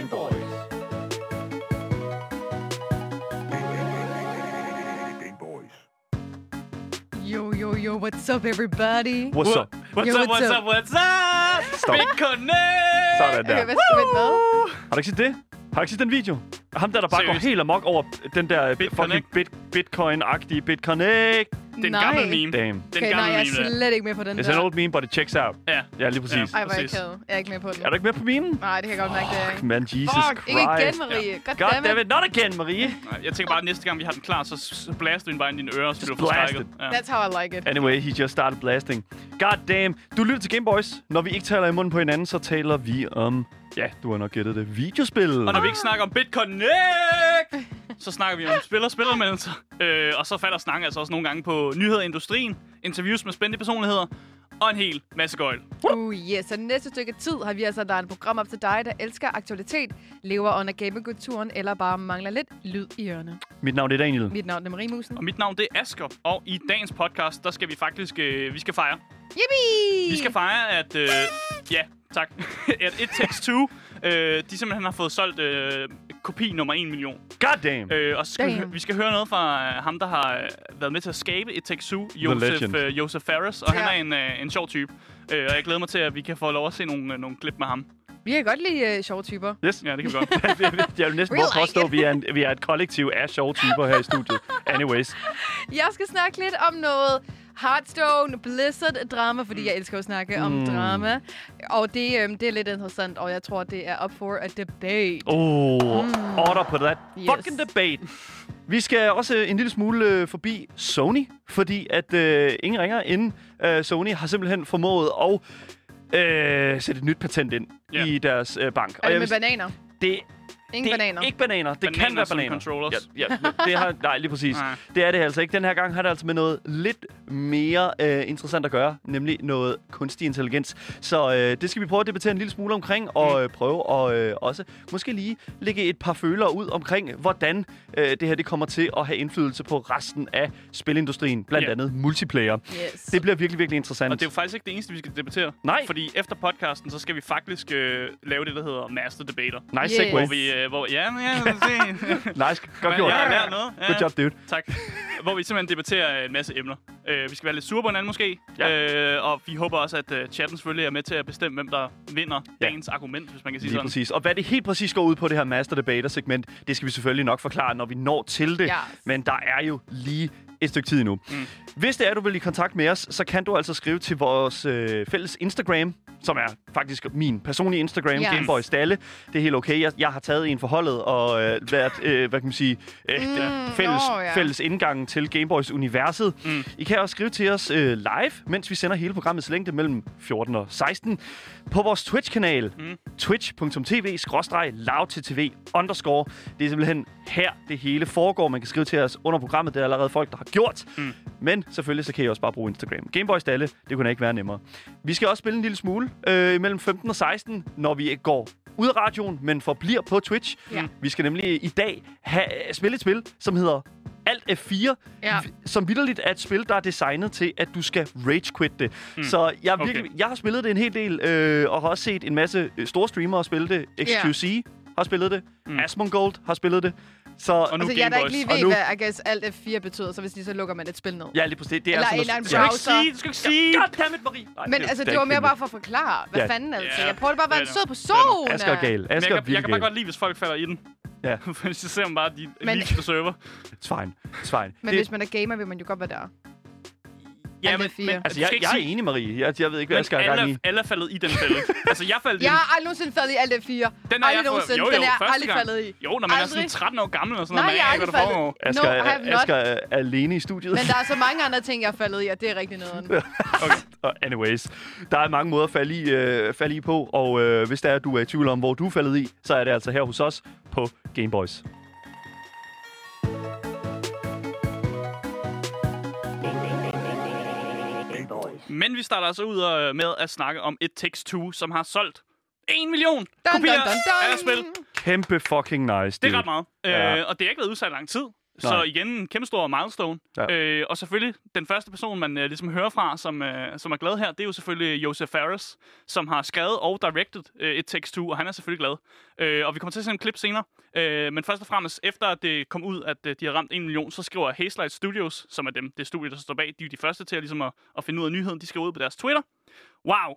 Gameboys. Yo, yo, yo, what's up, everybody? What's up? What's Yo, up, what's what's up? what's up? Stop. Big Connect! Sådan der. Okay, hvad skal vi med? Har du ikke set det? Har du ikke set den video? Ham der, der bare Seriøst? går helt amok over den der Bit fucking bit, bitcoin-agtige bitconnect. Det er en Nej. gammel meme. Damn. Det er Okay, nej, gammel jeg meme, er der. slet ikke med på den It's an der. old meme, but it checks out. Ja. Ja, lige præcis. Ja. Ej, hvor er jeg præcis. ked. Jeg er ikke med på den. Er du ikke med på memen? Nej, det kan jeg godt mærke, det er ikke. Man, Jesus Fuck, Ikke igen, Christ. Marie. God God damn it. not again, Marie. Nej, Jeg tænker bare, at næste gang vi har den klar, så, så blaster vi den bare ind i dine ører, så bliver du blast forskrækket. Ja. That's how I like it. Anyway, he just started blasting. God damn. Du lytter til Gameboys. Når vi ikke taler i munden på hinanden, så taler vi om... Ja, du har nok gættet det. Videospil. Og når vi ikke snakker om BitConnect, så snakker vi om spil og spilleranmeldelser. Øh, og så falder snakken altså også nogle gange på nyheder i industrien, interviews med spændende personligheder, og en hel masse gøjl. Uh, yes. Så det næste stykke tid har vi altså, der er et program op til dig, der elsker aktualitet, lever under gamekulturen, eller bare mangler lidt lyd i ørerne. Mit navn er Daniel. Mit navn er Marie Musen. Og mit navn det er Asker, og i dagens podcast, der skal vi faktisk øh, vi skal fejre. Yippie! Vi skal fejre, at... Øh, ja, tak. at It Takes Two, øh, de simpelthen har fået solgt øh, kopi nummer 1 million. God damn. Øh, og så skal vi, hø- vi skal høre noget fra øh, ham, der har øh, været med til at skabe Two, Josef, legend. øh, Josef Ferris, og Ja. han er en, øh, en sjov type. Øh, og jeg glæder mig til, at vi kan få lov at se nogle, øh, nogle klip med ham. Vi kan godt lide uh, sjove typer. Yes. Ja, det kan vi godt. Jeg vil næsten like påstå, at vi er, en, vi er et kollektiv af sjove typer her i studiet. Anyways. Jeg skal snakke lidt om noget Hearthstone Blizzard-drama, fordi jeg elsker at snakke mm. om Mm. drama. Og det, øhm, det er lidt interessant, og jeg tror, det er up for a debate. Oh, mm. order på that Yes. fucking debate. Vi skal også en lille smule øh, forbi Sony, fordi at øh, ingen ringer inden øh, Sony har simpelthen formået at øh, sætte et nyt patent ind Ja. i deres øh, bank. Er det jeg med vil- bananer? det, Ingen det bananer. er ikke bananer. Det Bananer kan være bananer. controllers. Ja, ja, det har, nej, lige præcis. Nej. Det er det altså ikke. Den her gang har det altså med noget lidt mere øh, interessant at gøre, nemlig noget kunstig intelligens. Så øh, det skal vi prøve at debattere en lille smule omkring, og øh, prøve at øh, også måske lige lægge et par følere ud omkring, hvordan øh, det her det kommer til at have indflydelse på resten af spilindustrien, blandt Ja. andet multiplayer. Yes. Det bliver virkelig, virkelig interessant. Og det er jo faktisk ikke det eneste, vi skal debattere. Nej. Fordi efter podcasten, så skal vi faktisk øh, lave det, der hedder Master Debater. Nice Yes. segue. Hvor vi... Øh, hvor, ja, men ja, se. Nice. Godt gjort. jeg har lært noget. Ja, Good job, dude. Tak. Hvor vi simpelthen debatterer en masse emner. Uh, vi skal være lidt sure på hinanden måske. Ja. Uh, og vi håber også, at uh, chatten selvfølgelig er med til at bestemme, hvem der vinder Ja. dagens argument, hvis man kan sige Lige sådan. præcis. Og hvad det helt præcis går ud på, det her Master Debater-segment, det skal vi selvfølgelig nok forklare, når vi når til det. Yes. Men der er jo lige et stykke tid nu. Mm. Hvis det er, du vil i kontakt med os, så kan du altså skrive til vores øh, fælles Instagram, som er faktisk min personlige Instagram, Yes. Gameboy Stalle. Det er helt okay. Jeg, jeg har taget en forholdet og øh, været, øh, hvad kan man sige, øh, Mm, fælles, nå, ja. fælles indgang til Gameboys universet. Mm. I kan også skrive til os øh, live, mens vi sender hele programmets længde mellem 14 og 16 på vores Twitch-kanal. Mm. twitch.tv lavttv underscore. Det er simpelthen her, det hele foregår. Man kan skrive til os under programmet. Det er allerede folk, der har gjort. Mm. Men selvfølgelig så kan I også bare bruge Instagram. Gameboys Dalle, det kunne ikke være nemmere. Vi skal også spille en lille smule øh, mellem 15 og 16, når vi ikke går ud af radioen, men forbliver på Twitch. Ja. Vi skal nemlig i dag have, spille et spil, som hedder Alt F4, Ja. som vidderligt er et spil, der er designet til, at du skal rage quit det. Mm. Så jeg, er Okay. virkelig, jeg har spillet det en hel del, øh, og har også set en masse øh, store streamere spille det. XQC har spillet det. Mm. Asmongold har spillet det. Så, Og nu Altså, jeg er ikke lige ved, nu- hvad I guess alt F4 betyder, så hvis de så lukker man et spil ned. ja, lige præcis. Det er Eller sådan en eller anden Du skal ikke browser. sige, du skal ikke sige. Goddammit, Marie! Nej, Men altså, det var mere bare for at forklare. Hvad Ja. fanden altså? Ja. Jeg prøvede bare at være en Ja, sød det person. Asger er gal. Asger jeg, er kan, jeg kan bare godt lide, hvis folk falder i den. Ja, For så ser man bare, at de Men- lige til server. it's fine. It's fine. Men det, hvis man er gamer, vil man jo godt være der. Ja, men, er fire. men altså, jeg, skal jeg er enig, Marie. Jeg, jeg ved ikke, hvad Men Asger er gang i. alle, alle er faldet i den fælde. altså, jeg faldt i Jeg har aldrig nogensinde faldet i alt F4. Den er aldrig jeg nogensinde. jo, jo, den er jeg første aldrig gang. faldet i. Jo, når man er Aldrig. sådan 13 år gammel og sådan Nej, noget, jeg er aner ikke, aldrig faldet. Asger, No, have not. Asger er alene i studiet. Men der er så mange andre ting, jeg er faldet i, og det er rigtig nederen. Okay. Og anyways, der er mange måder at falde i, øh, falde i på, og øh, hvis der er, du er i tvivl om, hvor du er faldet i, så er det altså her hos os på Gameboys. Men vi starter altså ud øh, med at snakke om It Takes Two, som har solgt 1 million Dun, kopier dun, dun, dun. af spil. Kæmpe fucking nice, Det er ret meget. Ja. Øh, og det har ikke været udsat i lang tid. Så igen, en kæmpe stor milestone. Ja. Øh, og selvfølgelig, den første person, man øh, ligesom hører fra, som, øh, som er glad her, det er jo selvfølgelig Joseph Fares, som har skrevet og directed øh, It Takes Two, og han er selvfølgelig glad. Øh, og vi kommer til at se en klip senere. Øh, men først og fremmest, efter at det kom ud, at øh, de har ramt 1 million, så skriver Hazelight Studios, som er dem, det studie, der står bag, de er de første til at, ligesom at, at finde ud af nyheden. De skriver ud på deres Twitter. Wow,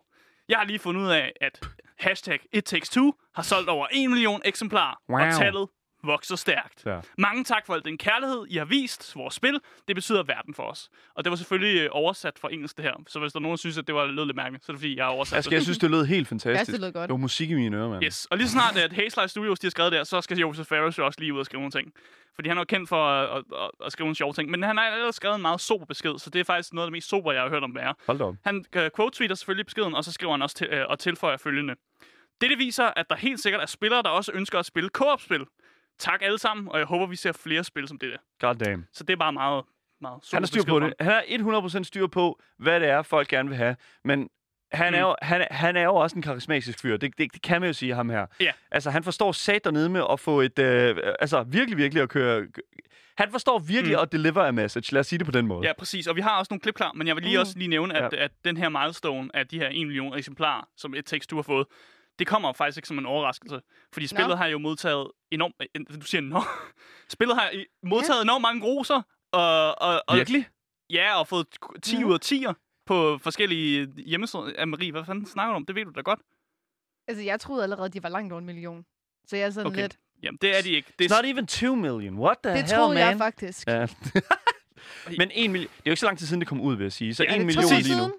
jeg har lige fundet ud af, at hashtag It Takes Two har solgt over 1 million eksemplarer, Wow. og tallet vokser stærkt. Ja. Mange tak for al den kærlighed, I har vist vores spil. Det betyder verden for os. Og det var selvfølgelig øh, oversat fra engelsk, det her. Så hvis der er nogen, der synes, at det var lød lidt mærkeligt, så er det fordi, jeg har oversat Altså, jeg synes, det lød helt fantastisk. Ja, det lød godt. Det var musik i mine ører, mand. Yes, og lige så snart at Hazelight Studios de har skrevet der, så skal Joseph Fares jo også lige ud og skrive nogle ting. Fordi han er jo kendt for at, at, at, at skrive nogle sjove ting. Men han har ellers skrevet en meget sober besked, så det er faktisk noget af det mest sober, jeg har hørt om være. Hold da op. Han uh, quote-tweeter selvfølgelig beskeden, og så skriver han også til, uh, og tilføjer følgende. Dette viser, at der helt sikkert er spillere, der også ønsker at spille co-op-spil. Tak alle sammen, og jeg håber, vi ser flere spil som det der. God damn. Så det er bare meget, meget sober Han har styr på det. Han har 100% styr på, hvad det er, folk gerne vil have. Men han, Mm. er, jo, han, han er jo også en karismatisk fyr. Det, det, det kan man jo sige ham her. Ja. Altså, han forstår sat dernede med at få et... Øh, altså, virkelig, virkelig at køre... Han forstår virkelig Mm. at deliver a message. Lad os sige det på den måde. Ja, præcis. Og vi har også nogle klip klar, men jeg vil lige Mm. også lige nævne, at, Ja. at den her milestone af de her 1 million eksemplarer, som et tekst, du har fået, det kommer faktisk ikke som en overraskelse. Fordi spillet Nå. har jo modtaget enormt... øh, Du siger nå. Spillet har modtaget enormt mange roser. Og, og, og, Virkelig? Ja, og fået 10 Ja. ud af 10'er på forskellige hjemmesider. Ja, Marie, hvad fanden snakker du om? Det ved du da godt. Altså, jeg troede allerede, de var langt over en million. Så jeg er sådan Okay. lidt... Jamen, det er de ikke. Det It's er, not even 2 million. What the Det hell, troede man? jeg faktisk. Ja. Men en million... Det er jo ikke så lang tid siden, det kom ud, vil jeg sige. Så Ja, en det million lige nu. siden?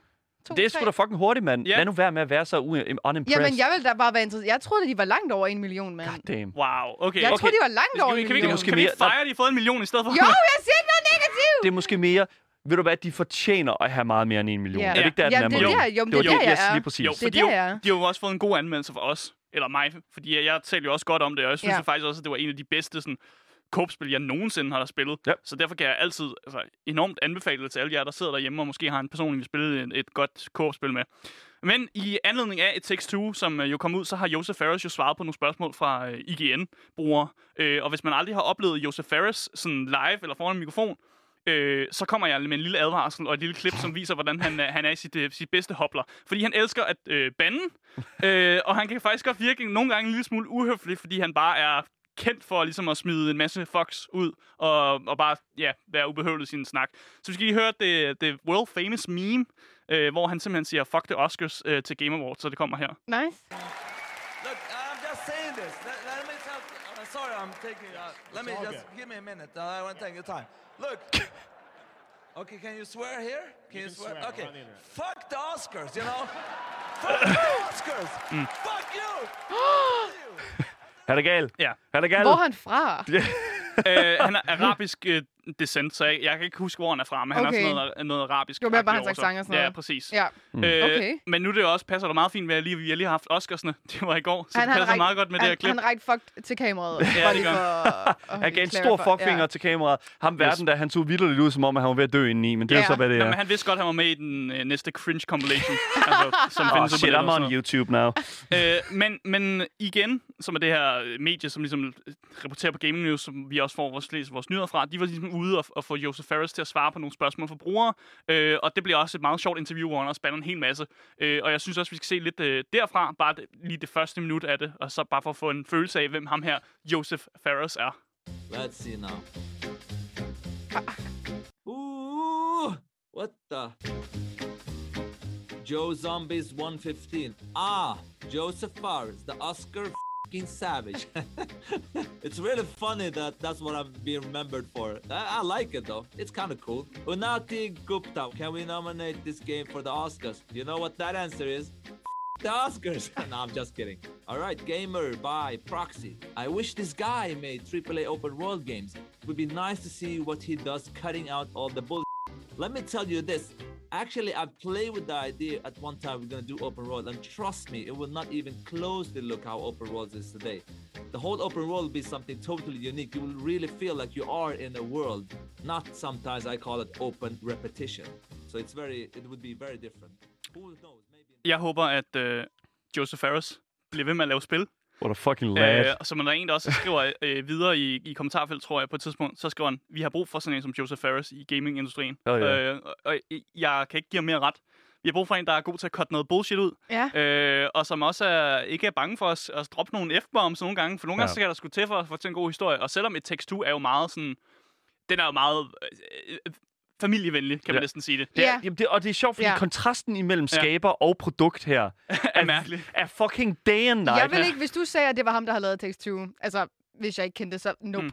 To, Det er sgu da fucking hurtigt, mand. Ja. Lad nu være med at være så u- unimpressed. Jamen, jeg vil da bare være interesseret. Jeg troede, de var langt over en million, mand. God damn. wow, okay. Jeg okay. troede, de var langt over vi, en kan vi, million. kan vi ikke mere- fejre, at de har fået en million i stedet for? Jo, jeg siger ikke noget negativt! Det er måske mere... Ved du hvad, de fortjener at have meget mere end en million. Ja. Er det ikke der, Ja, den er, det er jo, det er var der, jeg yes, er. lige præcis. Jo, Det for er de, har, der, jo- jeg er. de har jo også fået en god anmeldelse for os. Eller mig, fordi jeg, talte jo også godt om det, og jeg synes ja. faktisk også, at det var en af de bedste sådan, korpspil, jeg nogensinde har spillet. Ja. Så derfor kan jeg altid altså, enormt anbefale det til alle jer, der sidder derhjemme og måske har en person, I vil spille et, et godt korpspil med. Men i anledning af et Takes Two, som øh, jo kom ud, så har Joseph Fares jo svaret på nogle spørgsmål fra øh, IGN-brugere. Øh, og hvis man aldrig har oplevet Joseph Fares sådan live eller foran en mikrofon, øh, så kommer jeg med en lille advarsel og et lille klip, som viser, hvordan han, øh, han er i sit, sit bedste hopler. Fordi han elsker at øh, bande, øh, og han kan faktisk godt virke nogle gange en lille smule uhøflig, fordi han bare er kendt for ligesom at smide en masse fox ud og, og bare ja, være ubehøvlet i sin snak. Så vi skal lige høre det, det world famous meme, øh, hvor han simpelthen siger fuck the Oscars øh, til Game Awards, så det kommer her. Nice. Look, I'm just saying this. Let, let me tell. Uh, sorry, I'm taking. Uh, let me just give me a minute. Uh, I want to take your time. Look. Okay, can you swear here? Can you, swear? swear Okay. Fuck the Oscars, you know. Fuck the Oscars. Fuck you. Er det galt? Ja. Er det galt? Hvor er han fra? øh, han er arabisk øh, descent, så jeg, jeg kan ikke huske, hvor han er fra, men han Okay. er også noget, noget arabisk. Det var bare hans accent og sådan Ja, noget. præcis. Ja. Øh, Okay. Men nu er det jo også, passer det meget fint med, at lige, vi har lige haft Oscarsne. Det var i går, så Han, det han passer ræk- meget godt med det her han, klip. han rækte fuck til kameraet. Ja, bare det gør for, Han gav en stor fuckfinger Ja. til kameraet. Ham verden, der han tog vildt ud, som om at han var ved at dø indeni. Men det er Ja. jo så, hvad det Nå, er. men han vidste godt, at han var med i den øh, næste cringe compilation. altså, som Oh findes på shit, I'm on sådan YouTube now. Øh, men, men igen, som er det her øh, medie, som ligesom øh, rapporterer på Gaming News, som vi også får vores, vores nyheder fra, de var ligesom ude og, og få Joseph Ferris til at svare på nogle spørgsmål fra brugere. Øh, og det bliver også et meget sjovt interview, hvor han også spænder en hel masse. Øh, og jeg synes også, vi skal se lidt øh, derfra, bare det, lige det første minut af det, og så bare for at få en følelse af, hvem ham her, Joseph Ferris, er. Let's see now. Ooh, what the? Joe Zombies 115. Ah, Joseph Fares, the Oscar savage. it's really funny that that's what I'm being remembered for. I, I like it though. It's kind of cool. Unati Gupta, can we nominate this game for the Oscars? You know what that answer is? the Oscars. no, I'm just kidding. All right, gamer by proxy. I wish this guy made AAA open world games. It would be nice to see what he does, cutting out all the bull. Let me tell you this. Actually, I've played with the idea at one time we're gonna do open world, and trust me, it will not even closely look how open world is today. The whole open world will be something totally unique. You will really feel like you are in a world, not sometimes I call it open repetition. So it's very, it would be very different. Who knows? Maybe. Jeg håber, at øh, Joseph Ferris bliver ved med at lave spil. What a fucking lad. Øh, og som der er en, der også skriver øh, videre i, i kommentarfeltet, tror jeg, på et tidspunkt, så skriver han, vi har brug for sådan en som Joseph Ferris i gamingindustrien. Ja, ja. Øh, og, og jeg kan ikke give ham mere ret. Vi har brug for en, der er god til at cutte noget bullshit ud, Ja. øh, og som også er, ikke er bange for at, at droppe nogle f-bombs nogle gange, for nogle gange Ja. så kan der sgu til for at fortælle en god historie. Og selvom et tekst 2 er jo meget sådan, den er jo meget øh, øh, familievenlig, kan man Ja. næsten sige det. Det er, Ja. jamen det, og det er sjovt, fordi Ja. kontrasten imellem Ja. skaber og produkt her er mærkelig. er fucking day and night. Jeg vil ikke, hvis du sagde, at det var ham, der havde lavet Takes Two, altså, hvis jeg ikke kendte det, så nope. Mm.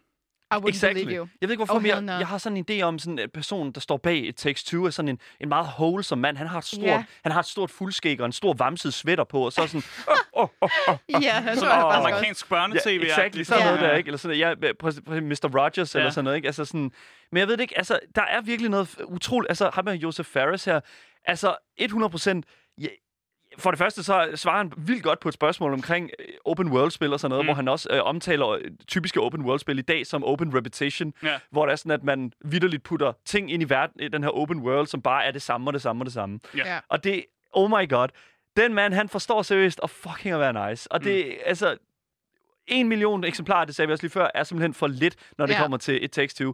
I wouldn't Exactly. believe you. Jeg ved ikke, hvorfor, Oh, men jeg, hell no. jeg har sådan en idé om sådan en person, der står bag et Takes Two, er sådan en, en meget wholesome mand. Han har et stort, Ja. han har et stort fuldskæg og en stor vamset sweater på, og så sådan, oh, oh, oh, oh. Ja, jeg tror Åh. jeg faktisk også. Amerikansk børnetv. Ja, exactly, sådan Ja. noget der, ikke? Eller sådan, ja, Mr. Rogers, ja. eller sådan noget, ikke? Altså sådan, men jeg ved det ikke, altså, der er virkelig noget utroligt, altså, ham med Joseph Ferris her, altså, 100 procent, ja, for det første, så svarer han vildt godt på et spørgsmål omkring øh, open world-spil og sådan noget, mm. Hvor han også øh, omtaler øh, typiske open world-spil i dag som open repetition, Ja. hvor det er sådan, at man vidderligt putter ting ind i verden, i den her open world, som bare er det samme og det samme og det samme. Ja. Og det, oh my god, den mand, han forstår seriøst at fucking at være nice. Og det, mm. altså, en million eksemplarer, det sagde vi også lige før, er simpelthen for lidt, når det Ja. ja. kommer til et Takes Two.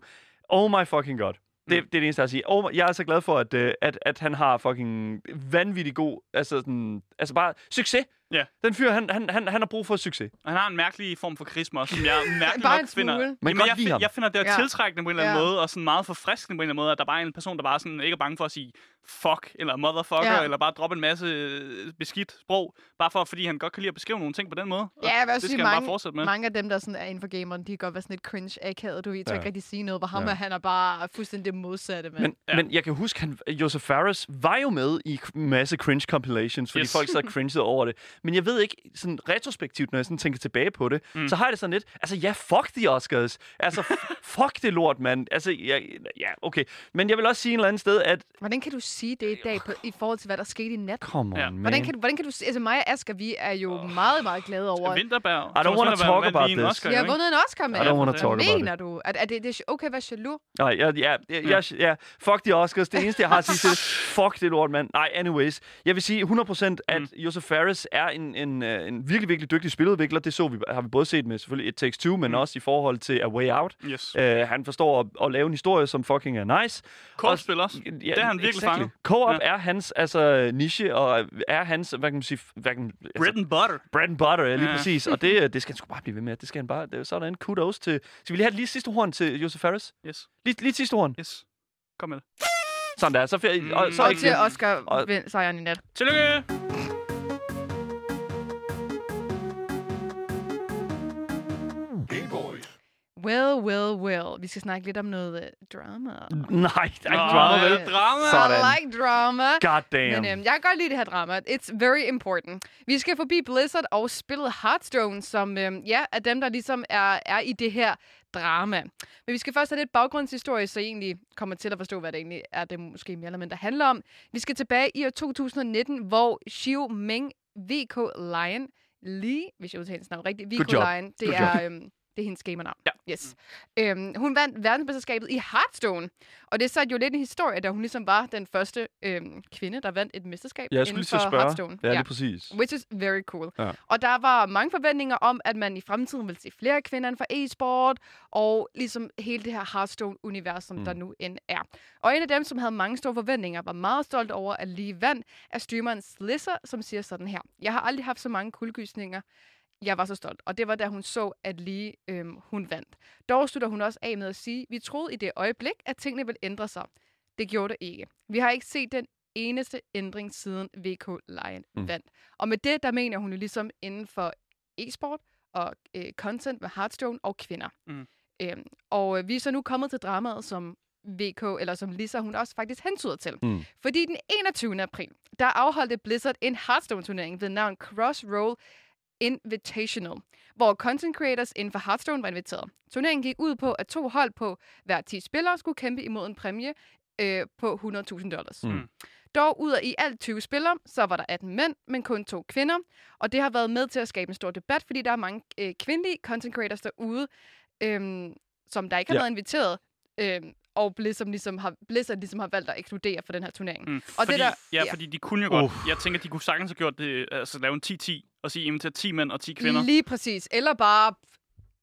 Oh my fucking god. Det, det er det eneste, jeg har at sige. My- jeg er så glad for, at, øh, at, at han har fucking vanvittig god, altså, sådan, altså bare succes. Ja. Den fyr, han, han, han, han har brug for succes. Og han har en mærkelig form for karisma, som jeg mærkeligt Bare nok finder... Man kan Jamen, godt jeg, ham. jeg finder det er Ja. tiltrækkende på en eller anden Ja. måde, og sådan meget forfriskende på en eller anden måde, at der bare er en person, der bare sådan ikke er bange for at sige fuck, eller motherfucker, Ja. eller bare droppe en masse øh, beskidt sprog, bare for, fordi han godt kan lide at beskrive nogle ting på den måde. Ja, jeg vil det skal sige, han bare mange, fortsætte med. mange af dem, der sådan er inden for gameren, de kan godt være sådan lidt cringe akavet. Du ved, Ja. ikke rigtig sige noget, hvor ham Ja. er, han er bare fuldstændig det modsatte, mand. Men, Ja. men jeg kan huske, han, Joseph Ferris var jo med i en masse cringe compilations, fordi Yes. folk så cringede over det. Men jeg ved ikke, sådan retrospektivt, når jeg sådan tænker tilbage på det, mm. så har jeg det sådan lidt, altså ja, fuck de Oscars. Altså, fuck det lort, mand. Altså, ja, ja, okay. Men jeg vil også sige en eller anden sted, at, Hvordan kan du sige det i dag på, i forhold til, hvad der skete i nat? come on, Ja. man. Hvordan kan, du, hvordan kan du sige... Altså mig og Asger, vi er jo meget, meget glade over... Vinterberg. I don't wanna Vinterberg talk about this. Oscar, Vi har vundet en Oscar, mand. I don't wanna Hvad talk about it. Mener du? Er, er det, det er okay at være jaloux? Nej, ja, ja, ja, ja, fuck de Oscars. Det eneste, jeg har at sige til det, fuck det lort, mand. Nej, anyways. Jeg vil sige 100% at mm. Joseph Ferris er en, en, øh, en virkelig, virkelig dygtig spiludvikler. Det så vi, har vi både set med selvfølgelig It Takes Two, men mm. også i forhold til A Way Out. Yes. Uh, han forstår at, at lave en historie, som fucking er nice. Kortspil også. Ja, Det er han virkelig fanget. Co-op Ja. er hans altså, niche, og er hans, hvad kan man sige, hvad kan, altså, Bread and butter. bread and butter, ja, lige Ja. præcis. Og det, det skal han sgu bare blive ved med. Det skal han bare, det, er en kudos til. Skal vi lige have lige sidste horn til Joseph Ferris? Yes. Lige, lige sidste horn. Yes. Kom med det. Sådan der. Så, og, så Og til. Oscar Og- vind- sejren i nat. Tillykke! Well, well, well. Vi skal snakke lidt om noget øh, drama. Nej, der er ikke drama, vel? Drama! Sådan. I like drama. God damn. Men øhm, jeg kan godt lide det her drama. It's very important. Vi skal forbi Blizzard og spillet Hearthstone, som øhm, ja, er dem, der ligesom er, er i det her drama. Men vi skal først have lidt baggrundshistorie, så I egentlig kommer til at forstå, hvad det egentlig er, det måske mere eller mindre handler om. Vi skal tilbage i år 2019, hvor Xiu Meng VK Lion Lee, hvis jeg udtaler hendes navn rigtigt, VK. Lion, det Good er... Øhm, det er hendes gamernavn. Ja. Yes. Øhm, hun vandt verdensmesterskabet i Hearthstone. Og det satte jo lidt en historie, da hun ligesom var den første øhm, kvinde, der vandt et mesterskab Jeg skulle inden for spørge. Hearthstone. Ja, lige præcis. Which is very cool. Ja. Og der var mange forventninger om, at man i fremtiden vil se flere kvinder inden for e-sport, og ligesom hele det her Hearthstone-univers, som mm. der nu end er. Og en af dem, som havde mange store forventninger, var meget stolt over at lige vandt, er streameren Slisser, som siger sådan her. Jeg har aldrig haft så mange kuldegysninger. Jeg var så stolt. Og det var, da hun så, at lige øhm, hun vandt. Dog slutter hun også af med at sige, vi troede i det øjeblik, at tingene ville ændre sig. Det gjorde det ikke. Vi har ikke set den eneste ændring siden VK Lion Mm. vandt. Og med det, der mener hun jo ligesom inden for e-sport og øh, content med Hearthstone og kvinder. Mm. Øhm, og øh, vi er så nu kommet til dramaet, som VK, eller som Lisa, hun også faktisk hentyder til. Mm. Fordi den 21. april, der afholdte Blizzard en Hearthstone-turnering ved navn Crossroll Invitational, hvor content creators inden for Hearthstone var inviteret. Turneringen gik ud på, at to hold på hver 10 spillere skulle kæmpe imod en præmie øh, på 100.000 dollars. Mm. Dog ud af i alt 20 spillere, så var der 18 mænd, men kun to kvinder. Og det har været med til at skabe en stor debat, fordi der er mange øh, kvindelige content creators derude, øhm, som der ikke har Ja. været inviteret. Øhm, og Blizzard ligesom, har, Blizzard ligesom har valgt at ekskludere for den her turnering. Mm. Og fordi, det der, ja, ja. fordi de kunne jo godt... Jeg tænker, de kunne sagtens have gjort det, altså lave en 10-10, og sige, invitere 10 mænd og 10 kvinder. Lige præcis. Eller bare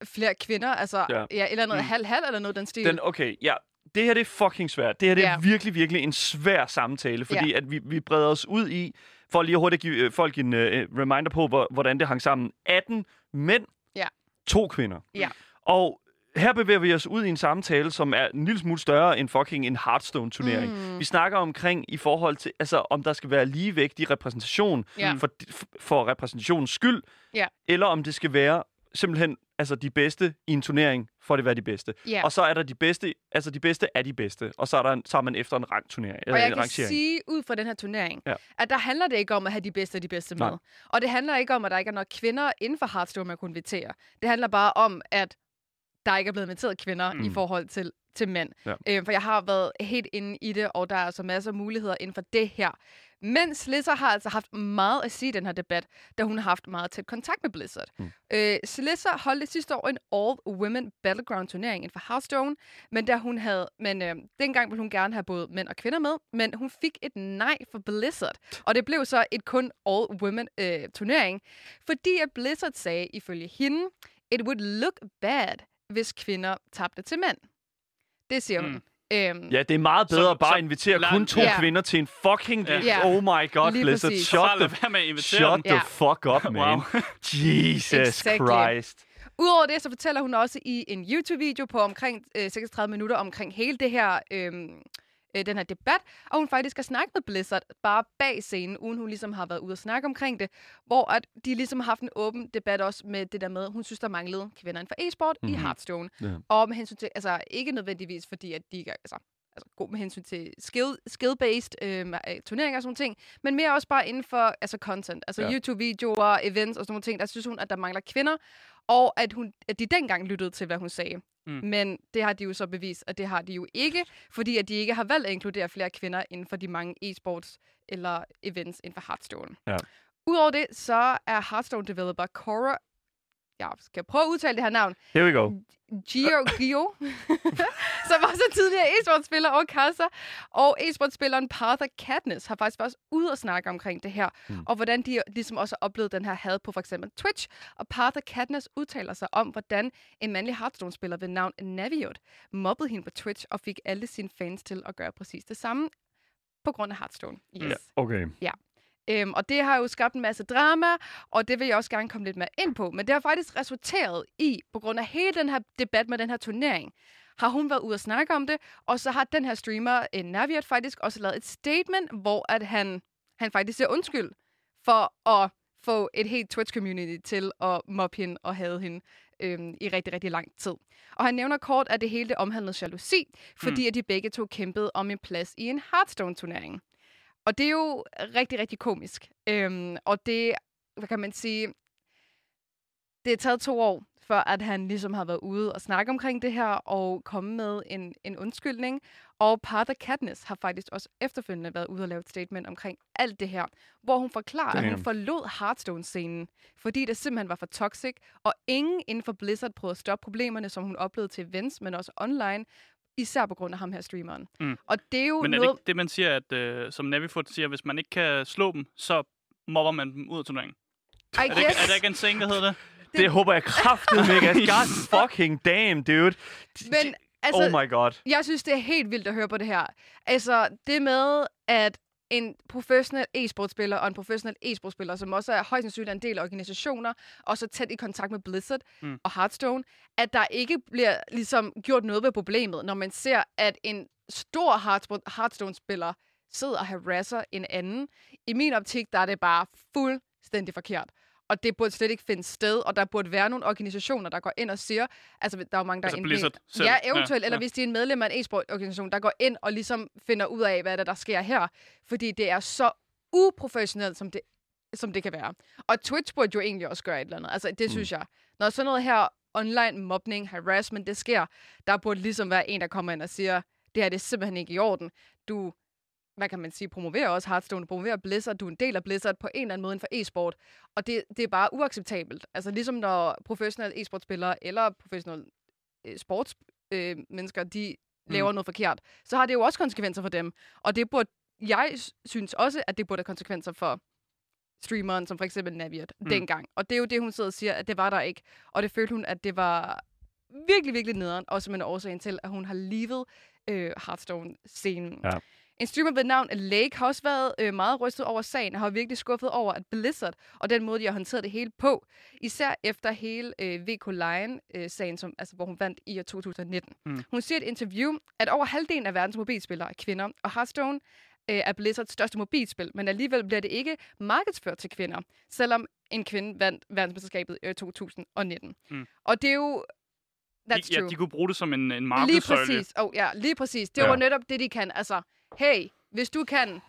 flere kvinder, altså Ja. ja. Ja, eller noget Mm. halv-halv eller noget den stil. Den, okay, ja. Det her det er fucking svært. Det her det er virkelig, virkelig en svær samtale, fordi Ja. at vi, vi breder os ud i, for lige hurtigt at give øh, folk en uh, reminder på, hvor, hvordan det hang sammen. 18 mænd, Ja. to kvinder. Ja. Og her bevæger vi os ud i en samtale, som er en lille smule større end fucking en Hearthstone-turnering. Mm. Vi snakker omkring i forhold til, altså om der skal være ligevægt i repræsentation Ja. for, for repræsentationens skyld, Ja. eller om det skal være simpelthen altså de bedste i en turnering, for at være de bedste. Ja. Og så er der de bedste, altså de bedste er de bedste, og så er, der så er man efter en rangturnering, Og jeg kan rangering. sige ud fra den her turnering, Ja. at der handler det ikke om at have de bedste af de bedste Nej. med. Og det handler ikke om, at der ikke er nok kvinder inden for Hearthstone, man kunne invitere. Det handler bare om, at der ikke er blevet inviteret kvinder Mm. i forhold til, til mænd. Ja. Øh, for jeg har været helt inde i det, og der er altså masser af muligheder inden for det her. Men Slizzer har altså haft meget at sige i den her debat, da hun har haft meget tæt kontakt med Blizzard. Mm. Øh, Slizzer holdt sidste år en All-Women Battleground turnering inden for Hearthstone, men da hun havde, men øh, dengang ville hun gerne have både mænd og kvinder med, men hun fik et nej fra Blizzard. Og det blev så et kun all-women øh, turnering, fordi at Blizzard sagde ifølge hende, it would look bad, hvis kvinder tabte til mænd. Det siger hun. Mm. Øhm, Ja, det er meget bedre Så- at bare så invitere lad- kun to Ja. kvinder til en fucking... Ja. Ja. Oh my god, Lige Blizzard. præcis. Shut the, shut the fuck up, man. Wow. Jesus Exactly. Christ. Udover det, så fortæller hun også i en YouTube-video på omkring øh, 36 minutter omkring hele det her, øh, øh, den her debat, og hun faktisk har snakket med Blizzard bare bag scenen, uden hun ligesom har været ude og snakke omkring det, hvor at de ligesom har haft en åben debat også med det der med, hun synes, der manglede kvinder inden for e-sport mm-hmm. i Mhm. Hearthstone. Ja. Og med hensyn til, altså ikke nødvendigvis fordi, at de ikke er, altså, altså god med hensyn til skill, skill-based øh, øh, turneringer og sådan ting, men mere også bare inden for altså content, altså ja. YouTube-videoer, events og sådan nogle ting, der synes hun, at der mangler kvinder, og at, hun, at de dengang lyttede til, hvad hun sagde. Mm. Men det har de jo så bevist, at det har de jo ikke, fordi at de ikke har valgt at inkludere flere kvinder inden for de mange e-sports eller events inden for Hearthstone. Ja. Udover det, så er Hearthstone developer Cora jeg skal prøve at udtale det her navn. Here we go. Gio, Gio som også er tidligere e-sportspiller og kasser. Og e-sportspilleren Partha Katniss har faktisk også ude og snakke omkring det her, Mm. og hvordan de ligesom også har oplevet den her had på for eksempel Twitch. Og Partha Katniss udtaler sig om, hvordan en mandlig Hearthstone-spiller ved navn Naviot mobbede hende på Twitch og fik alle sine fans til at gøre præcis det samme på grund af Hearthstone. Yes. Ja, okay. Øhm, og det har jo skabt en masse drama, og det vil jeg også gerne komme lidt mere ind på. Men det har faktisk resulteret i, på grund af hele den her debat med den her turnering, har hun været ude og snakke om det, og så har den her streamer, en Naviat, faktisk også lavet et statement, hvor at han, han faktisk siger undskyld for at få et helt Twitch-community til at mobbe hende og have hende øhm, i rigtig, rigtig lang tid. Og han nævner kort, at det hele det omhandlede jalousi, fordi mm. at de begge to kæmpede om en plads i en Hearthstone-turnering. Og det er jo rigtig, rigtig komisk. Øhm, og det, hvad kan man sige, det er taget to år, før at han ligesom har været ude og snakke omkring det her, og komme med en, en undskyldning. Og Partha Katniss har faktisk også efterfølgende været ude og lave et statement omkring alt det her, hvor hun forklarer, at Damn. hun forlod Hearthstone-scenen, fordi det simpelthen var for toxic, og ingen inden for Blizzard prøvede at stoppe problemerne, som hun oplevede til events, men også online, især på grund af ham her streameren. Mm. Og det er jo Men er det noget... ikke det, man siger, at øh, som Navifoot siger, hvis man ikke kan slå dem, så mobber man dem ud af turneringen? I Er det, guess, er der ikke en saying, der hedder det? Det håber jeg kraftedeme ikke. God fucking damn, dude. men altså, oh my god. Jeg synes, det er helt vildt at høre på det her. Altså, det med, at en professionel e-sportspiller og en professionel e-sportspiller, som også er højst sandsynligt en del af organisationer, og så tæt i kontakt med Blizzard Mm. og Hearthstone, at der ikke bliver ligesom gjort noget ved problemet, når man ser, at en stor Hearthstone- Hearthstone-spiller sidder og harasser en anden. I min optik, der er det bare fuldstændig forkert. Og det burde slet ikke finde sted, og der burde være nogle organisationer, der går ind og siger, altså der er jo mange, der Altså er Blizzard selv. Ja, eventuelt, Ja, eller ja. hvis de er en medlem af en e-sportorganisation, der går ind og ligesom finder ud af, hvad der, der sker her. Fordi det er så uprofessionelt, som det, som det kan være. Og Twitch burde jo egentlig også gøre et eller andet. Altså, det synes jeg. Når sådan noget her online mobning, harassment, det sker, der burde ligesom være en, der kommer ind og siger, det her det er simpelthen ikke i orden. Du, hvad kan man sige, promoverer også Hearthstone, promoverer Blizzard, du er en del af Blizzard på en eller anden måde inden for e-sport. Og det, det er bare uacceptabelt. Altså ligesom når professionelle e-sportspillere eller professionelle øh, sportsmennesker, øh, mennesker, de laver noget forkert, så har det jo også konsekvenser for dem. Og det burde, jeg synes også, at det burde have konsekvenser for streameren, som for eksempel Naviat, Mm. mm. dengang. Og det er jo det, hun sidder og siger, at det var der ikke. Og det følte hun, at det var virkelig, virkelig nederen, også som en årsagen til, at hun har levet øh, Hearthstone-scenen. Ja. En streamer ved navn Lake har også været øh, meget rystet over sagen, og har virkelig skuffet over, at Blizzard og den måde, de har håndteret det hele på, især efter hele øh, VK Lion-sagen, som altså, hvor hun vandt i år 2019. Mm. Hun siger i et interview, at over halvdelen af verdens mobilspillere er kvinder, og Hearthstone øh, er Blizzards største mobilspil, men alligevel bliver det ikke markedsført til kvinder, selvom en kvinde vandt verdensmesterskabet i år 2019. Mm. Og det er jo... That's de, ja, true. de kunne bruge det som en, en Lige markedsøjle. præcis. Oh, ja, lige præcis. Det Ja. var netop det, de kan. Altså, hey, hvis du kan,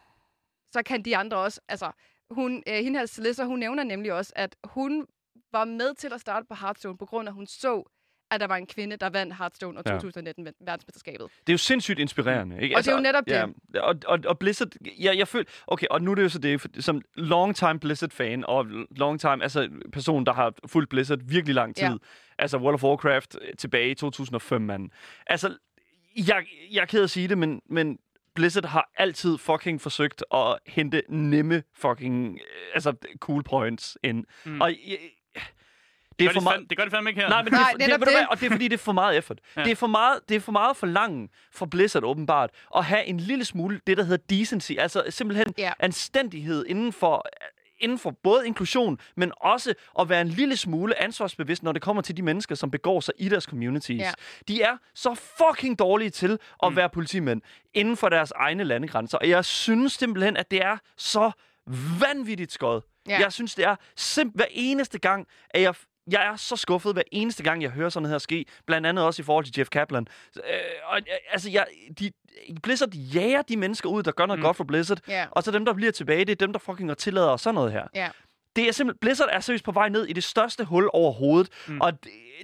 så kan de andre også. Altså, hun, øh, hende her, Celissa, hun nævner nemlig også, at hun var med til at starte på Hearthstone, på grund af, at hun så, at der var en kvinde, der vandt Hearthstone og Ja. 2019 vandt verdensmesterskabet. Det er jo sindssygt inspirerende. Ikke? Altså, Og det er jo netop ja, og, og, og Blizzard, ja, jeg føler, okay, og nu er det jo så det, for, som long time Blizzard-fan, og long time, altså person, der har fulgt Blizzard virkelig lang tid, Ja. altså World of Warcraft øh, tilbage i 2005, mand. Altså, jeg, jeg er ked at sige det, men, men Blizzard har altid fucking forsøgt at hente nemme fucking, øh, altså cool points ind. Mm. Og jeg, det Det er gør, for meget... det gør de fandme ikke her. Nej, men Nej, det, er, for- det, du det. hvad, og det er fordi, det er for meget effort. Ja. Det, er for meget, det er for meget for langt for Blizzard åbenbart at have en lille smule det, der hedder decency. Altså simpelthen Ja. anstændighed inden for, inden for både inklusion, men også at være en lille smule ansvarsbevidst, når det kommer til de mennesker, som begår sig i deres communities. Ja. De er så fucking dårlige til at Mm. være politimænd inden for deres egne landegrænser. Og jeg synes simpelthen, at det er så vanvittigt skød. Ja. Jeg synes, det er simpelthen hver eneste gang, at jeg jeg er så skuffet hver eneste gang, jeg hører sådan noget her ske. Blandt andet også i forhold til Jeff Kaplan. Øh, og, øh, altså, jeg, de, Blizzard jager de mennesker ud, der gør noget Mm. godt for Blizzard. Ja. Og så dem, der bliver tilbage, det er dem, der fucking tillader sådan noget her. Ja. Det er simpelthen, Blizzard er seriøst på vej ned i det største hul overhovedet, Mm. og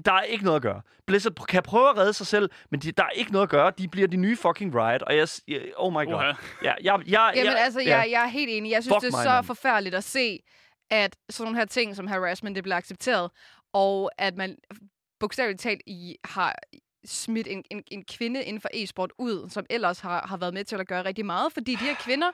der er ikke noget at gøre. Blizzard kan prøve at redde sig selv, men de, der er ikke noget at gøre. De bliver de nye fucking Riot, og jeg... jeg- Oh my god. Uha. Ja, jeg, jeg, Jamen jeg, altså, jeg, jeg er helt enig. Jeg synes, Fuck det er mig, så mand. forfærdeligt at se, at sådan nogle her ting som harassment, det bliver accepteret, og at man bogstaveligt talt i, har smidt en, en, en kvinde inden for e-sport ud, som ellers har, har været med til at gøre rigtig meget, fordi de her kvinder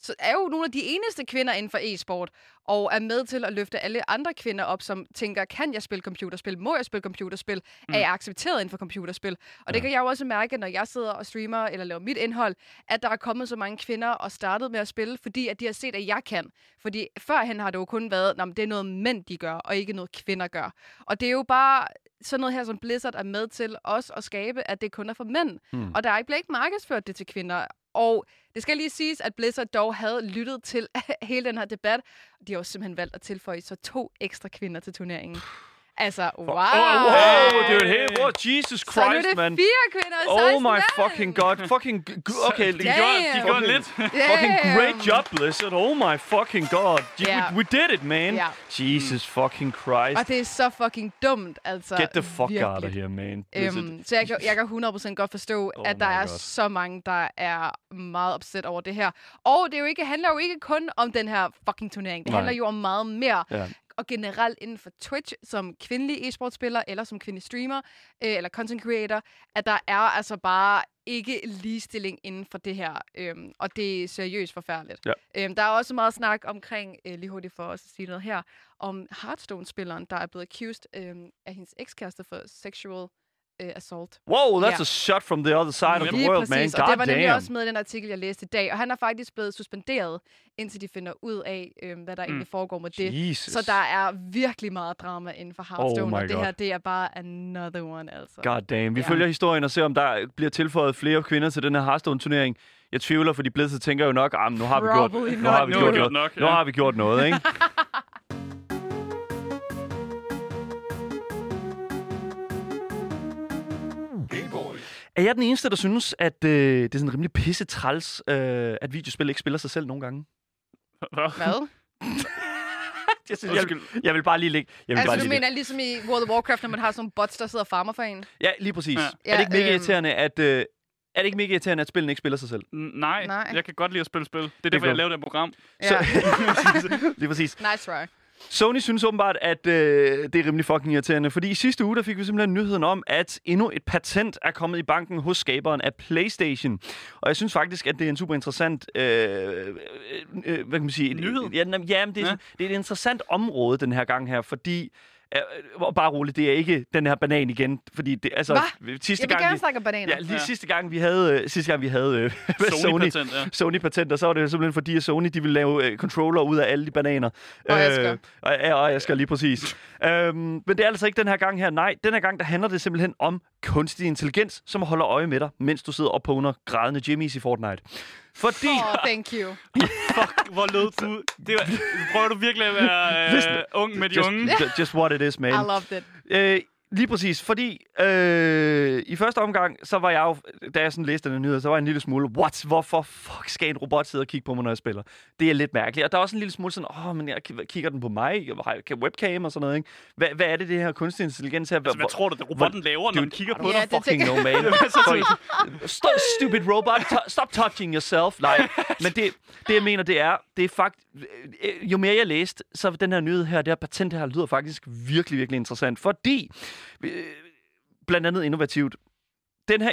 så er jo nogle af de eneste kvinder inden for e-sport, og er med til at løfte alle andre kvinder op, som tænker, kan jeg spille computerspil? Må jeg spille computerspil? Mm. Er jeg accepteret inden for computerspil? Og det Ja. kan jeg jo også mærke, når jeg sidder og streamer eller laver mit indhold, at der er kommet så mange kvinder og startet med at spille, fordi at de har set, at jeg kan. Fordi førhen har det jo kun været, at det er noget mænd, de gør, og ikke noget kvinder gør. Og det er jo bare sådan noget her, som Blizzard er med til også at skabe, at det kun er for mænd. Mm. Og der er ikke- bliver ikke markedsført det til kvinder. Og det skal lige siges, at Blizzard dog havde lyttet til hele den her debat. De har jo simpelthen valgt at tilføje så to ekstra kvinder til turneringen. Altså, wow! Oh, wow, det er jo et helt... Wow, Jesus så nu er Christ, det man. fire kvinder og Oh 16 my fucking god. Fucking... Okay, de, de gjorde, de Damn. gjorde lidt. Fucking great job, Blizzard. Oh my fucking god. Ja. we, we did it, man. Ja. Jesus fucking Christ. Og det er så fucking dumt, altså. Get the fuck virkelig. out of here, man. Øhm, så jeg kan, jeg kan 100% godt forstå, Oh at der er God. så mange, der er meget opsat over det her. Og det er jo ikke, handler jo ikke kun om den her fucking turnering. Det Nej. handler jo om meget mere. Ja. Og generelt inden for Twitch, som kvindelig e-sportspiller, eller som kvindelig streamer, øh, eller content creator, at der er altså bare ikke ligestilling inden for det her. Øhm, og det er seriøst forfærdeligt. Ja. Øhm, der er også meget snak omkring, øh, lige hurtigt for os at sige noget her, om Hearthstone-spilleren, der er blevet accused øhm, af hendes ekskæreste for sexual øh, assault. Wow, that's Ja. a shot from the other side of the world, man. præcis, God og det var nemlig damn. også med i den artikel, jeg læste i dag. Og han er faktisk blevet suspenderet, indtil de finder ud af, øh, hvad der Mm. egentlig foregår med det. Jesus. Så der er virkelig meget drama inden for Hearthstone, Oh og det God. her, det er bare another one, altså. God damn. Vi Ja. følger historien og ser, om der bliver tilføjet flere kvinder til den her Hearthstone-turnering. Jeg tvivler, fordi Blizzard tænker jo nok, ah, nu har vi gjort, nu har vi gjort noget. nok, Nu har vi gjort noget, ikke? Er jeg den eneste, der synes, at øh, det er sådan rimelig pisse træls, øh, at videospil ikke spiller sig selv nogle gange? Hvad? Hvad? Jeg, synes, jeg, vil, jeg vil bare lige lægge... Jeg vil Altså, bare du lige lægge- mener ligesom i World of Warcraft, når man har sådan nogle bots, der sidder og farmer for en? Ja, lige præcis. Ja. Er det ikke mega øhm. irriterende, at... Øh, er det ikke mega irriterende, at spillene ikke spiller sig selv? N- Nej, Nej. jeg kan godt lide at spille spil. Det er derfor, godt. jeg lavede det program. Ja. Så, lige præcis. nice try. Sony synes åbenbart, at øh, det er rimelig fucking irriterende, fordi i sidste uge der fik vi simpelthen nyheden om, at endnu et patent er kommet i banken hos skaberen af PlayStation. Og jeg synes faktisk, at det er en super interessant... Øh, øh, øh, hvad kan man sige? Nyhed? Ja, jamen, ja, men det, er, Ja. sådan, det er et interessant område den her gang her, fordi... Øh, bare roligt, det er ikke den her banan igen, fordi det, altså, Hva? sidste Jeg vil gang, gerne vi, snakke om bananer. ja, lige Ja. sidste gang vi havde, øh, sidste gang vi havde øh, Sony, Sony-patent, ja. Sony-patenter, så var det simpelthen fordi, at Sony de ville lave øh, controller ud af alle de bananer. Og Asger. og, ja, og Asger, lige præcis. øhm, men det er altså ikke den her gang her. Nej, den her gang, der handler det simpelthen om kunstig intelligens, som holder øje med dig, mens du sidder og påner grædende Jimmys i Fortnite. Fordi... Oh, thank you. Fuck, hvor lød du... Det var, prøver du virkelig at være øh, ung med de just, unge? ju- just what it is, man. I loved it. Øh, lige præcis, fordi øh, i første omgang, så var jeg jo, da jeg sådan læste den nyhed, så var jeg en lille smule, what, hvorfor fuck skal en robot sidde og kigge på mig, når jeg spiller? Det er lidt mærkeligt. Og der er også en lille smule sådan, åh, men jeg, kigger den på mig? Jeg har jeg webcam og sådan noget, ikke? Hvad, hvad er det, det her kunstig intelligens her? Altså, hvad tror du, det robotten laver, når den kigger på dig? det fucking know, man. Stop, stupid robot. To- stop touching yourself. Nej, men det, det jeg mener, det er, det er fakt, jo mere jeg læste, så den her nyhed her, det her patent her, lyder faktisk virkelig, virkelig interessant, fordi, øh, blandt andet innovativt, den her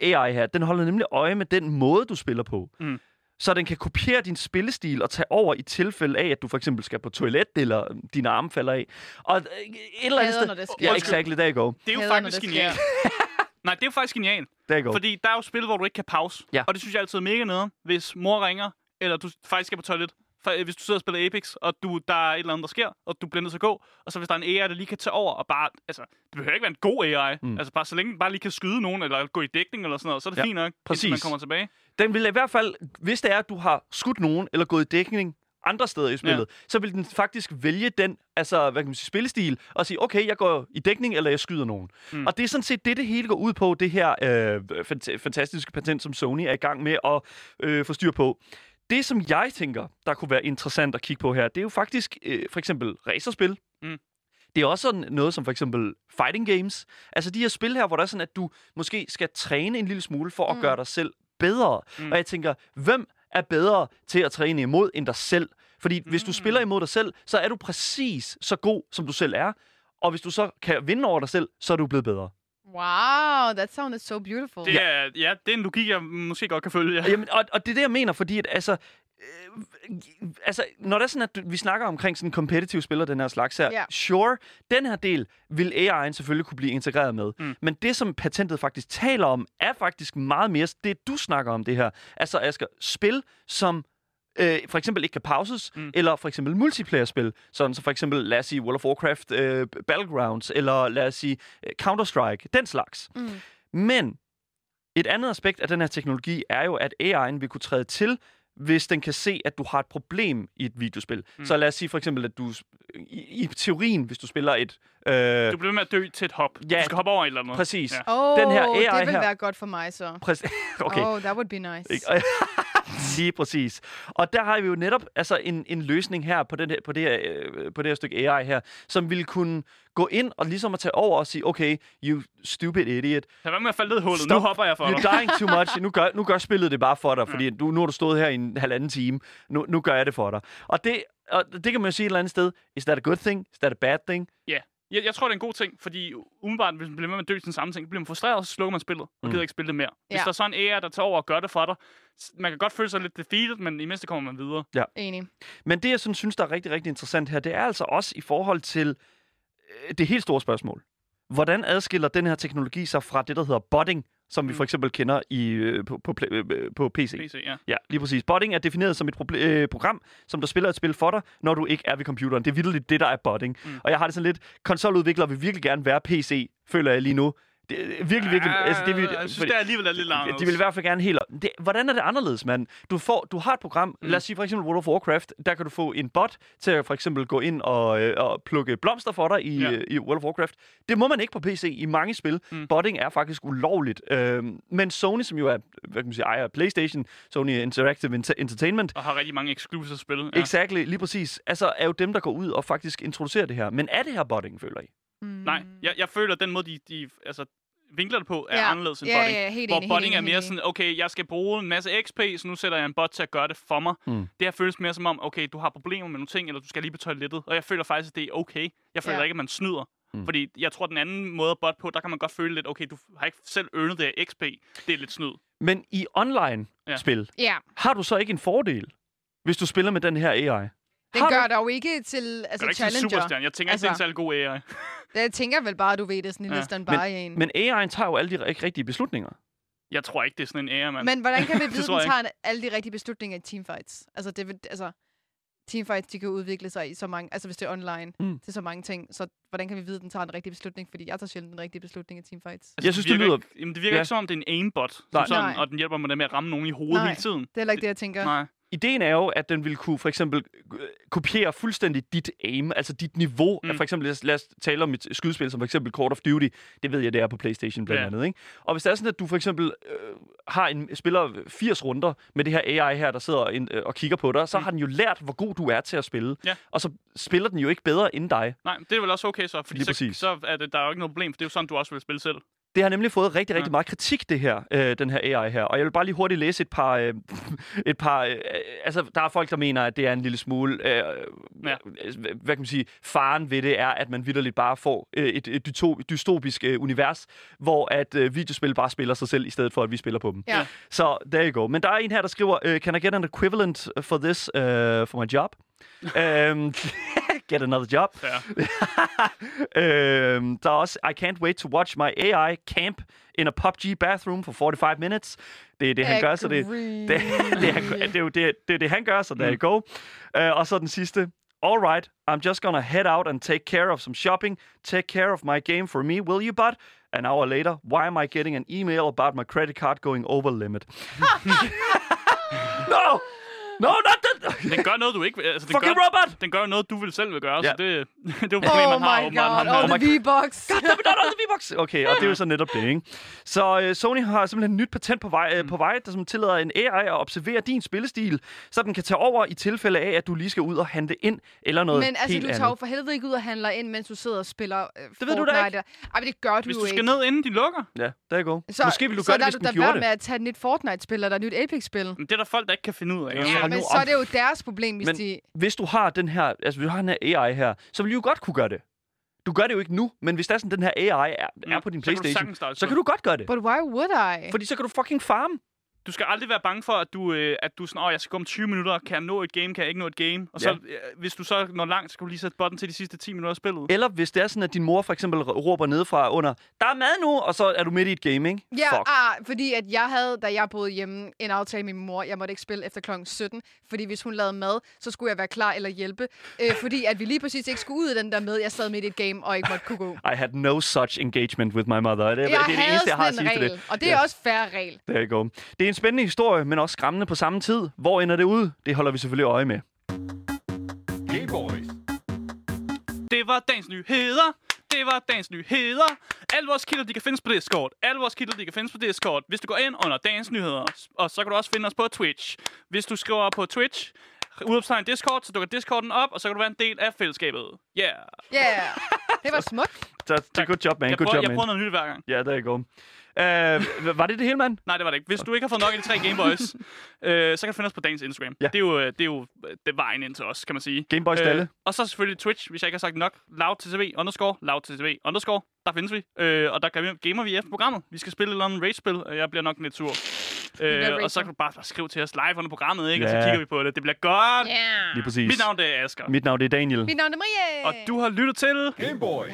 AI her, den holder nemlig øje med den måde, du spiller på. Mm. Så den kan kopiere din spillestil og tage over i tilfælde af, at du for eksempel skal på toilet, eller dine arme falder af. Og øh, et eller andet sted... det sker. Ja, exactly. There you go. Det er jo Hader, faktisk genialt. Nej, det er jo faktisk genialt. There you go. Fordi der er jo spil, hvor du ikke kan pause. Ja. Og det synes jeg altid er mega nede, hvis mor ringer, eller du faktisk skal på toilet. Øh, hvis du sidder og spiller Apex, og du, der er et eller andet, der sker, og du bliver nødt til at gå, og så hvis der er en AI, der lige kan tage over, og bare, altså, det behøver ikke være en god AI. Mm. Altså bare så længe den bare lige kan skyde nogen, eller gå i dækning eller sådan noget, så er det Ja, fint nok, præcis. man kommer tilbage. Den vil i hvert fald, hvis det er, at du har skudt nogen, eller gået i dækning andre steder i spillet, ja. så vil den faktisk vælge den altså, hvad kan man sige, spillestil, og sige, okay, jeg går i dækning, eller jeg skyder nogen. Mm. Og det er sådan set det, det hele går ud på, det her øh, fant- fantastiske patent, som Sony er i gang med at øh, få styr på. Det, som jeg tænker, der kunne være interessant at kigge på her, det er jo faktisk øh, for eksempel racerspil. Mm. Det er også sådan noget som for eksempel fighting games. Altså de her spil her, hvor der er sådan, at du måske skal træne en lille smule for at Mm. gøre dig selv bedre. Mm. Mm. Og jeg tænker, hvem er bedre til at træne imod end dig selv? Fordi mm. hvis du spiller imod dig selv, så er du præcis så god, som du selv er. Og hvis du så kan vinde over dig selv, så er du blevet bedre. Wow, that sounded so beautiful. Det er, ja, det er en logik, jeg måske godt kan følge. Ja. Jamen, og, og det er det, jeg mener, fordi at, altså, øh, altså, når det er sådan, at vi snakker omkring sådan competitive spil og den her slags her, Ja. sure, den her del vil AI'en selvfølgelig kunne blive integreret med. Mm. Men det, som patentet faktisk taler om, er faktisk meget mere det, du snakker om det her. Altså, Asger, spil, som øh, for eksempel ikke kan pauses, mm. Eller for eksempel multiplayer-spil, sådan så for eksempel, lad os sige, World of Warcraft øh, Battlegrounds, eller lad os sige øh, Counter-Strike, den slags. Mm. Men et andet aspekt af den her teknologi er jo, at AI'en vil kunne træde til, hvis den kan se, at du har et problem i et videospil. Mm. Så lad os sige for eksempel, at du i, i teorien, hvis du spiller et... Øh, Du bliver med at dø til et hop. Ja, du skal hoppe over et eller andet. præcis. Ja. Oh, Den her AI det vil her- være godt for mig så. Præcis. Okay. Oh, that would be nice. Lige præcis. Og der har vi jo netop altså en, en løsning her på, den her, på, det her, øh, på det her stykke AI her, som ville kunne gå ind og ligesom at tage over og sige, okay, you stupid idiot, Lad være med at falde ned hullet. Stop. Nu hopper jeg for dig. You're dying too much. Nu gør, nu gør spillet det bare for dig, fordi du, nu har du stået her i en halvanden time. Nu, nu gør jeg det for dig. Og det, og det kan man jo sige et eller andet sted. Is that a good thing? Is that a bad thing? Jeg, jeg tror, det er en god ting, fordi umiddelbart, hvis man bliver med med at dø til den samme ting, bliver man frustreret, og så slukker man spillet, og Mm. gider ikke spille det mere. Hvis Ja. der er sådan en AI, der tager over og gør det for dig, man kan godt føle sig lidt defeated, men i mindste kommer man videre. Enig. Men det, jeg sådan, synes, der er rigtig, rigtig interessant her, det er altså også i forhold til øh, det helt store spørgsmål. Hvordan adskiller den her teknologi sig fra det, der hedder botting, som vi Mm. for eksempel kender i, øh, på, på, pla- øh, på PC? PC, ja. Ja, lige præcis. Botting er defineret som et øh, program, som der spiller et spil for dig, når du ikke er ved computeren. Det er vildt det, der er botting. Mm. Og jeg har det sådan lidt, konsoludviklere vil virkelig gerne være PC, føler jeg lige nu. Det er virkelig, virkelig... altså, det vil, jeg synes, det er alligevel er lidt langt. de vil i hvert fald gerne helt... Det, hvordan er det anderledes, mand? Du, får, du har et program, mm. lad os sige for eksempel World of Warcraft, der kan du få en bot til at for eksempel gå ind og, øh, og plukke blomster for dig i, Ja. øh, i World of Warcraft. Det må man ikke på PC i mange spil. Mm. Botting er faktisk ulovligt. Øhm, men Sony, som jo er, hvad kan man sige, ejer PlayStation, Sony Interactive Ent- Entertainment, Og har rigtig mange exclusive spil. ja. exactly, lige præcis, altså er jo dem, der går ud og faktisk introducerer det her. Men er det her botting, føler I? Mm. Nej, jeg, jeg føler, at den måde, de, de altså, vinkler det på, er Ja. anderledes end Ja, botting. ja, helt hvor enig, botting er mere sådan, okay, jeg skal bruge en masse XP, så nu sætter jeg en bot til at gøre det for mig. Mm. Det her føles mere som om, okay, du har problemer med nogle ting, eller du skal lige på toilettet. Og jeg føler faktisk, at det er okay. Jeg føler Ja. ikke, at man snyder. Mm. Fordi jeg tror, den anden måde at bot på, der kan man godt føle lidt, okay, du har ikke selv earnet det her XP. Det er lidt snyd. Men i online-spil. Ja, har du så ikke en fordel, hvis du spiller med den her AI? Den Har du- gør dog ikke til Altså, altså, ikke til Challenger. superstjerne. Jeg tænker altså, ikke, det er en Altså- særlig god AI. Det tænker vel bare, du ved det, sådan en Ja. ja. standby en. Men AI'en tager jo alle de ri- rigtige beslutninger. Jeg tror ikke, det er sådan en AI, mand. Men hvordan kan vi Det vide, at jeg den tager alle de rigtige beslutninger i teamfights? Altså, det vil, altså, teamfights, de kan udvikle sig i så mange, altså hvis det er online, Mm. til så mange ting. Så hvordan kan vi vide, at den tager den rigtige beslutning? Fordi jeg tager sjældent den rigtige beslutning i teamfights. Jeg synes, det virker lyder- Ikke, jamen, det virker Ja. ikke som om, det er en aimbot, som Nej. sådan, Nej. og den hjælper mig med at ramme nogen i hovedet Nej. hele tiden. Det er heller ikke det, jeg tænker. Nej. Ideen er jo, at den vil kunne for eksempel øh, kopiere fuldstændig dit aim, altså dit niveau. Mm. For eksempel, lad os, lad os tale om et skydespil som for eksempel Call of Duty. Det ved jeg, det er på Playstation blandt Ja. andet. Ikke? Og hvis det er sådan, at du for eksempel øh, har en spiller 80 runder med det her AI her, der sidder ind, øh, og kigger på dig, så Mm. har den jo lært, hvor god du er til at spille. Ja. Og så spiller den jo ikke bedre end dig. Nej, det er vel også okay så, fordi så, så er det, der er jo ikke noget problem, for det er jo sådan, du også vil spille selv. Det har nemlig fået rigtig, rigtig Ja. meget kritik, det her, øh, den her AI her. Og jeg vil bare lige hurtigt læse et par... Øh, et par øh, altså, der er folk, der mener, at det er en lille smule... Øh, Ja. Hvad kan man sige? Faren ved det er, at man vidderligt bare får øh, et, et dyto- dystopisk øh, univers, hvor at øh, videospil bare spiller sig selv, i stedet for, at vi spiller på dem. Ja. Så there you go. Men der er en her, der skriver, øh, Can I get an equivalent for this uh, for my job? um, get another job. Fair. øhm, der er også I can't wait to watch my AI camp in a PUBG bathroom for 45 minutes. Det er det, han gør, så det, det, det, er, det, er jo det, det er det, han gør, så there you go. Uh, og så den sidste. All right, I'm just gonna head out and take care of some shopping. Take care of my game for me, will you, bud? An hour later, why am I getting an email about my credit card going over limit? no! No, not that! Den gør noget, du ikke vil. Altså, den Fucking gør, robot! Den gør noget, du vil selv vil gøre, Ja. så det, det er jo et problem, Oh man har my åbenbart. god, ham oh, the V-Box. Goddammit, der er noget V-Box! Okay, og det er jo så netop det, ikke? Så øh, Sony har simpelthen et nyt patent på vej, øh, på vej der som tillader en AI at observere din spillestil, så den kan tage over i tilfælde af, at du lige skal ud og handle ind eller noget Men altså, helt du andet. tager jo for helvede ikke ud og handler ind, mens du sidder og spiller øh, Det ved du da Fortnite. Ej, men det gør du Hvis du skal ikke. ned, inden de lukker, Ja, der er go. Så, Måske vil du så gøre det, lader hvis du den da gjorde være det. med at tage et nyt Fortnite-spil eller et nyt Apex-spil. men det er der folk, der ikke kan finde ud af. Ja, men så er det jo deres problem, hvis Men- de... Hvis du har den her, altså hvis du har den her AI her, så vil du jo godt kunne gøre det. Du gør det jo ikke nu, men hvis der er sådan, den her AI er, er Ja, på din så kan Playstation, et så kan du godt gøre det. But why would I? Fordi så kan du fucking farme. Du skal aldrig være bange for, at du, øh, at du sådan, åh, jeg skal gå om 20 minutter, kan jeg nå et game, kan jeg ikke nå et game? Og så, Ja. øh, hvis du så når langt, så kan du lige sætte botten til de sidste 10 minutter af spillet. Eller hvis det er sådan, at din mor for eksempel råber nedefra under, der er mad nu, og så er du midt i et game, ikke? Ja, Fuck. ah, fordi at jeg havde, da jeg boede hjemme, en aftale med min mor. Jeg måtte ikke spille efter kl. 17, fordi hvis hun lavede mad, så skulle jeg være klar eller hjælpe. Øh, fordi at vi lige præcis ikke skulle ud af den der med, jeg sad midt i et game og ikke måtte kunne gå. I had no such engagement with my mother. Det, Jeg det er det havde eneste, jeg har at sige til regel, det. og det er Ja. også færre regel. There you go. Det er en spændende historie, men også skræmmende på samme tid. Hvor ender det ud? Det holder vi selvfølgelig øje med. Gay Boys. Det var dagens nyheder. Det var dagens nyheder. Alle vores kilder, de kan findes på Discord. Alle vores kilder, de kan findes på Discord. Hvis du går ind under dagens nyheder, og så kan du også finde os på Twitch. Hvis du skriver på Twitch, udopstegn Discord, så dukker Discorden op, og så kan du være en del af fællesskabet. Yeah. Ja, yeah. det var smukt. Så, det er good job, man. Jeg Good prøver, job, jeg man. prøver noget nyt hver gang. Ja, der er go. Uh, var det det hele, mand? Nej, det var det ikke. Hvis du ikke har fået nok af de tre Gameboys, øh, så kan du finde os på dagens Instagram. Ja. Det er jo, øh, det er jo øh, det er vejen ind til os, kan man sige. Gameboys Dalle. og så selvfølgelig Twitch, hvis jeg ikke har sagt nok. LoudTTV underscore, LoudTTV underscore. Der findes vi. Øh, og der gamer- gamer vi efter programmet. Vi skal spille et eller andet raid-spil, og jeg bliver nok lidt sur. Øh, og så kan du bare, skrive til os live under programmet, ikke? Og så Ja. kigger vi på det. Det bliver godt. Ja. Lige præcis. Mit navn det er Asger. Mit navn det er Daniel. Mit navn er Marie. Og du har lyttet til... Game Boys.